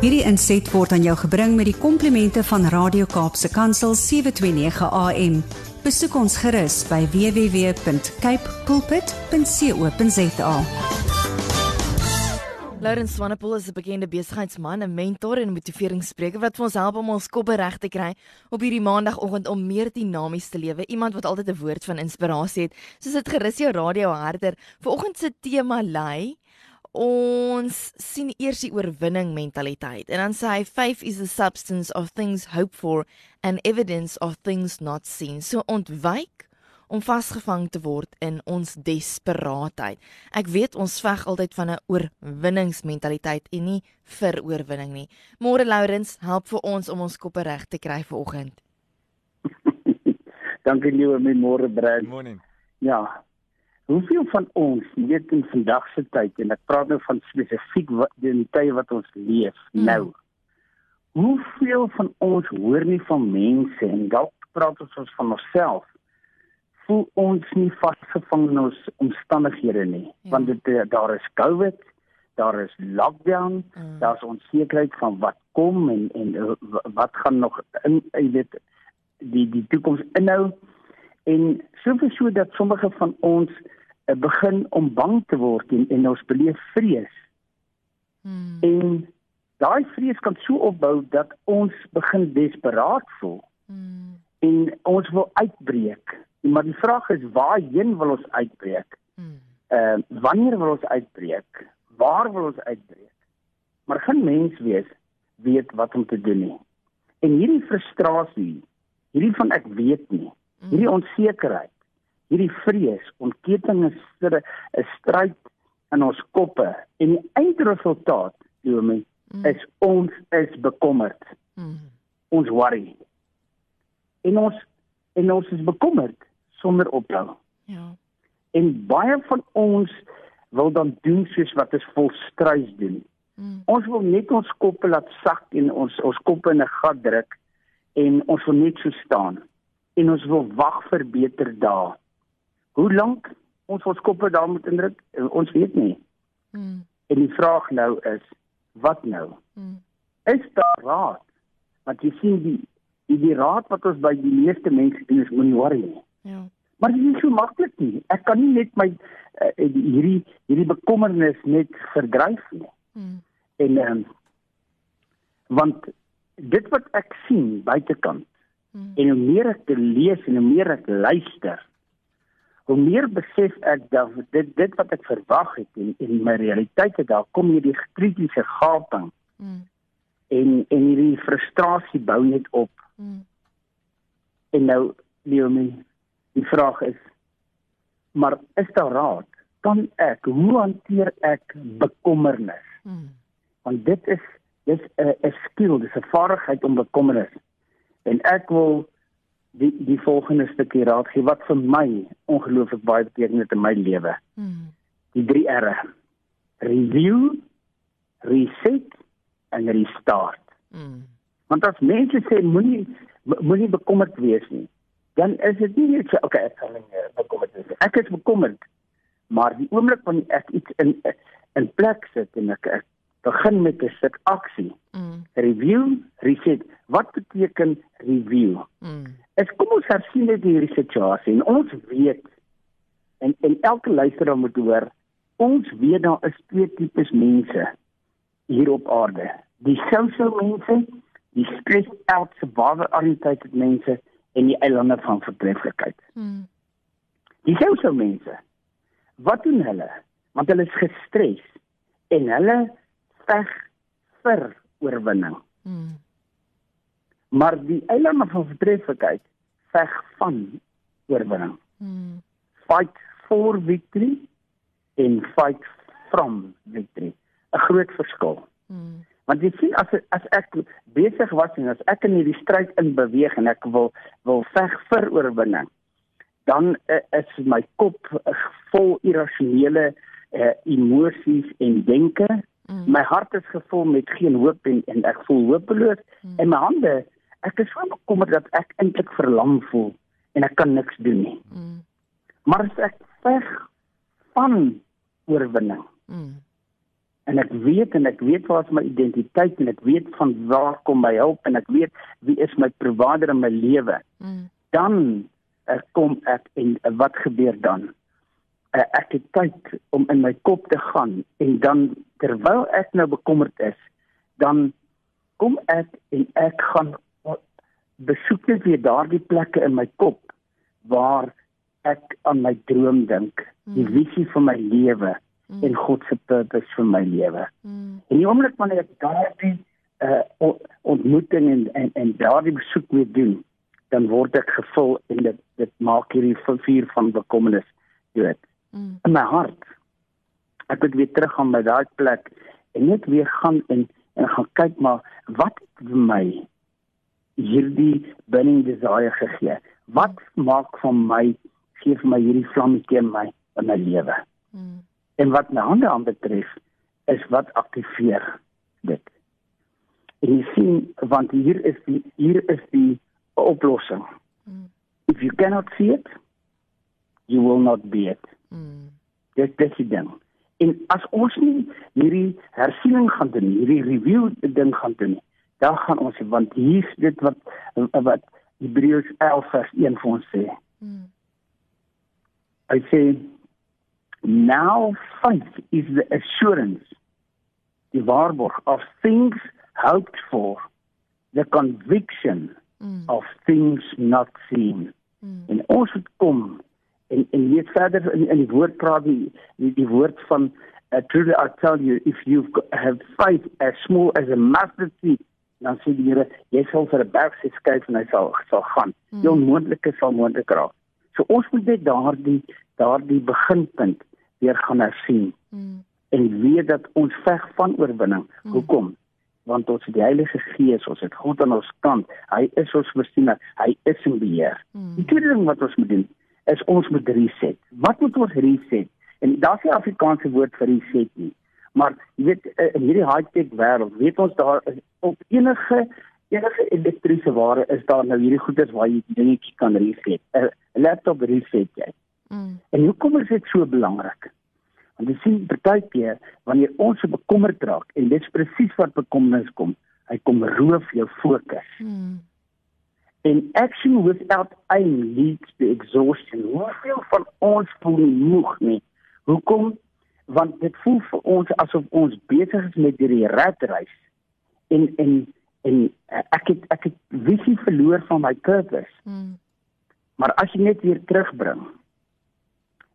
Hierdie inset word aan jou gebring met die komplimente van Radio Kaapse Kansel 729 AM. Besoek ons gerus by www.cape pulpit.co.za. Laurens Swanepoel is 'n bekende besigheidsman, 'n mentor en motiveringsspreker wat vir ons help om ons koppe reg te kry op hierdie maandagooggend om meer dinamies te lewe. Iemand wat altyd 'n woord van inspirasie het. Soos dit gerus jou radio harder. Vanoggend se tema lei ons sien eers die oorwinning mentaliteit. En dan sê hy faith is the substance of things hoped for and evidence of things not seen. So ontwyk om vasgevang te word in ons desperaatheid. Ek weet ons veg altyd van 'n oorwinningsmentaliteit en nie vir oorwinning nie. Môre Lourens, help vir ons om ons koppe reg te kry vanoggend. Dankie liewe my môre Brad. Morning. Ja. Hoeveel van ons weet in vandag se tyd en ek praat nou van spesifiek die tye wat ons leef Hmm. nou. Hoeveel van ons hoor nie van mense en dalk praat ons van onsself voel ons nie vasgevang in ons omstandighede nie Ja. want dit eh, daar is COVID daar is lockdown Mm. daar's onsekerheid van wat kom en en eh, wat gaan nog in jy weet die die toekoms inhou en soveel so dat sommige van ons begin om bang te word en, en ons beleef vrees Hmm. en daai vrees kan so opbou dat ons begin desperaat voel Hmm. en ons wil uitbreek maar die vraag is waarheen wil ons uitbreek Hmm. uh wanneer wil ons uitbreek? Waar wil ons uitbreek? Maar geen mens weet weet wat om te doen nie. En hierdie frustrasie, hierdie van ek weet nie, hierdie onsekerheid, hierdie vrees, ontketting is 'n stryd in ons koppe en die eindresultaat, glo my, is ons is bekommerd. Hmm. Ons worry. En ons en ons is bekommerd sonder ophou. Ja. En baie van ons wil dan doen soos wat ons volstruis doen. Hmm. Ons wil net ons koppe laat sak en ons ons koppe in 'n gat druk en ons wil net so staan. En ons wil wag vir beter dae. Hoe lank ons ons koppe daar moet indruk? Eh, Ons weet nie. Hmm. En die vraag nou is, wat nou? Hmm. Is daar raad? Want jy sien die die, die raad wat ons by die meeste mense doen is moenie worry nie. Ja. Maar dit is so maklik nie. Ek kan nie net my uh, hierdie hierdie bekommernis net verdryf nie. Hmm. En ehm um, want dit wat ek sien buitekant Hmm. en hoe meer ek lees en hoe meer ek luister, hoe meer besef ek dat dit dit wat ek verwag het en en my realiteit het daar kom hierdie kritiese gaping Hmm. en en hierdie frustrasie bou net op. Hmm. En nou Leonie, die vraag is maar is daar raad? Kan ek hoe hanteer ek bekommernis? Hmm. Want dit is dis 'n skill, dis 'n vaardigheid om bekommernis. En ek wil die die volgende stukkie raad gee wat vir my ongelooflik baie beteken het in my lewe. Hmm. Die 3 R'e. Review, reset en restart. Hmm. Want as mense sê moenie mo- moenie bekommerd wees nie, dan is dit nie net so okay, ek gaan nie meer bekommerd wees nie. Ek is bekommerd. Maar die oomblik wanneer ek iets in in plek sit en ek, ek begin met 'n stuk aksie, Hmm. review, reset. Wat beteken review? Hmm. Is kom ons hersien net hierdie situasie en ons weet en en elke luisteraar moet hoor, ons weet daar is twee tipes mense hier op aarde. Die social mense, die stress out survivor oriented mense en die eilande van vertreffelikheid. Hmm. Die social mense. Wat doen hulle? Want hulle is gestres en hulle veg vir oorwinning. Hmm. Maar die eilande van vertreffelikheid veg van oorwinning. Hmm. Fight for victory en fight from victory. 'n Groot verskil. Hmm. Want jy sien as as ek besig was en as ek in hierdie stryd in beweeg en ek wil wil veg vir oorwinning, dan uh, is my kop uh, vol irrasionele uh, emosies en denke. Mm. My hart is gevul met geen hoop en en ek voel hopeloos Mm. en my hande, ek is so bekommerd dat ek eintlik verlam voel en ek kan niks doen nie. Mm. Maar as ek veg van oorwinning Mm. en ek weet en ek weet wat is my identiteit en ek weet van waar kom my hulp en ek weet wie is my provider in my lewe. Mm. Dan uh, kom ek en uh, wat gebeur dan? Uh, ek het tyd om in my kop te gaan en dan terwyl ek nou bekommerd is, dan kom ek en ek gaan besoek net weer daardie plekke in my kop waar ek aan my droom dink, die mm. visie vir my lewe mm. en God se purpose vir my lewe. Mm. En die oomblik wanneer ek daardie uh, ontmoeting en en, en daardie besoek weer doen, dan word ek gevul en dit dit maak hierdie vuur van bekommernis dood. Mm. In my hart. Ek moet weer terug aan my daai plek en net weer gaan en en gaan kyk maar wat vir my hierdie burning desire gegee. Wat maak van my gee vir my hierdie vlammetjie in my in my lewe? Mm. En wat my hande aan betref is wat aktiveer dit. En jy sien want hier is die hier is die oplossing. Mm. If you cannot see it, you will not be it. Mm. Dit dis die ding. En as ons nie hierdie hersiening gaan doen, hierdie review ding gaan doen, dan gaan ons want hier is dit wat wat Hebreërs 11 vers 1 vir ons sê. Mm. Hy sê Now faith is the assurance, die waarborg of things hoped for, the conviction mm. of things not seen. Mm. En ons het kom en en weet verder in in die woord praat die die, die woord van uh, truly I tell you if you have faith as small as a mustard seed dan sê die Here jy sal vir 'n berg sê skuif en hy sal sal gaan. Mm. Die onmoontlike sal moontlik raak. So ons moet net daardie daardie beginpunt weer gaan hersien. Mm. En weet dat ons veg van oorwinning. Mm. Hoekom? Want ons het die Heilige Gees, ons het God aan ons kant. Hy is ons voorsiener. Hy is in beheer. Mm. Die tweede ding wat ons moet doen is ons moet reset. Wat moet ons reset? En daar's nie Afrikaanse woord vir reset nie. Maar jy weet eh, in hierdie high-tech wêreld, weet ons daar is op enige enige elektriese ware is daar nou hierdie goeders waar jy dingetjie kan reset. 'n Laptop reset jy. Mm. En hoekom is dit so belangrik? Want jy sien partykeer wanneer ons so bekommerd raak en dit is presies wat bekommernis kom, hy kom roof jou fokus. Mm. En action without aim leads to exhaustion. Hoeveel van ons voel moeg nie? Hoekom? Want dit voel vir ons asof ons besig is met hierdie ratreis. En en en ek het ek het visie verloor van my purpose. Mm. Maar as jy net weer terugbring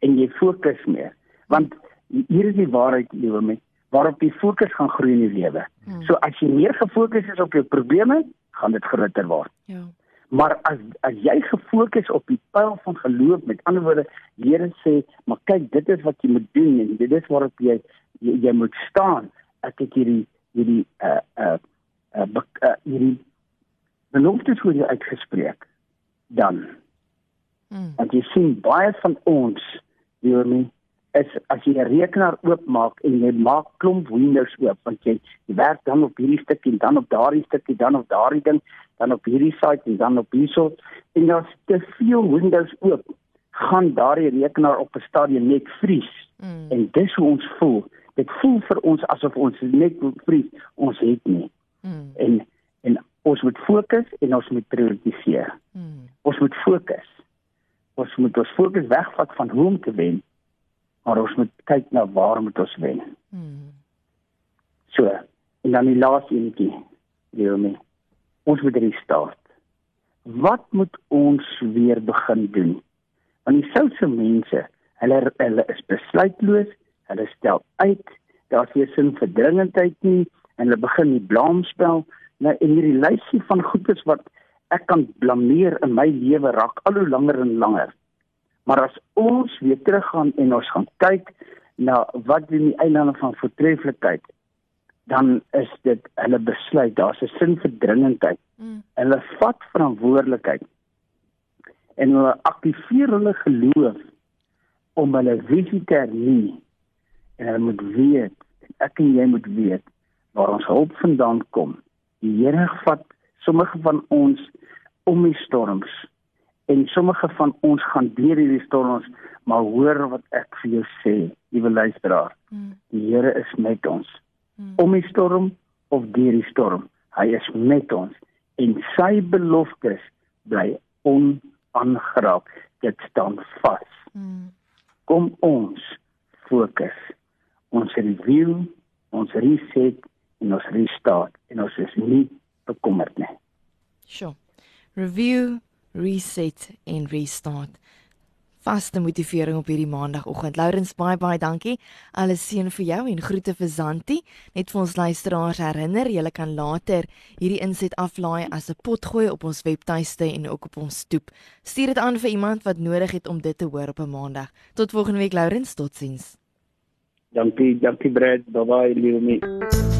en jy fokus meer want hier is die waarheid lewe met waarop jy fokus gaan groei in die lewe. Hmm. So as jy meer gefokus is op jou probleme, gaan dit groter word. Ja. Maar as as jy gefokus op die pyl van geloof, met ander woorde, Here sê, maar kyk, dit is wat jy moet doen en dit is waarop jy jy, jy moet staan. Ek het hierdie hierdie uh uh uh, uh hierdie beloftes vir jou uitgespreek dan. Hmm. Want jy sien baie van ons Jy nie is as jy 'n rekenaar oopmaak en jy maak klomp Windows oop want jy, jy werk dan op hierdie stukkie dan op daardie stukkie dan op daardie ding dan op hierdie site en dan op hierso en daar's te veel Windows oop gaan daardie rekenaar op 'n stadium net vries. Mm. en dis hoe ons voel. Dit voel vir ons asof ons net vries. Ons het nie. Mm. en en ons moet fokus en ons moet prioritiseer. Mm. ons moet fokus. Ons moet ons fokus wegvat van hoe om te wen maar ons moet kyk na waar moet ons wen. Hmm. so en dan die laaste enetjie wil my ons moet restart. Wat moet ons weer begin doen? Want die souse mense hulle hulle is besluitloos hulle stel uit daar's nie sin vir dringendheid nie en hulle begin die blaamspel. Nou en hierdie lysie van goedes wat ek kan blameer in my lewe raak al hoe langer en langer. Maar as ons weer teruggaan en ons gaan kyk na wat doen die eilande van voortreffelikheid, dan is dit hulle besluit, daar's 'n sin vir dringendheid. Mm. Hulle vat verantwoordelikheid en hulle aktiveer hulle geloof om hulle visie te hernie. En hulle moet weet, ek en jy moet weet waar ons hulp vandaan kom. Die Here vat sommige van ons om die storms en sommige van ons gaan deur hierdie storms maar hoor wat ek vir jou sê liewe luisteraar Mm. Die Here is met ons. Mm. Om die storm of deur die storm, hy is met ons en sy beloftes bly onaangeraak. Dit staan vas. Mm. Kom ons fokus. Ons review, ons reset en ons restart en ons is nie bekommerd nie. Sure. Review, reset en restart vaste motivering op hierdie maandagooggend. Lourens baie baie dankie. Alles seën vir jou en groete vir Zanti. Net vir ons luisteraars herinner, julle kan later hierdie inset aflaai as 'n potgooi op ons webtuiste en ook op ons stoep. Stuur dit aan vir iemand wat nodig het om dit te hoor op 'n maandag. Tot volgende week Lourens, totsiens. Dankie, dankie Brad. Bye bye, mens.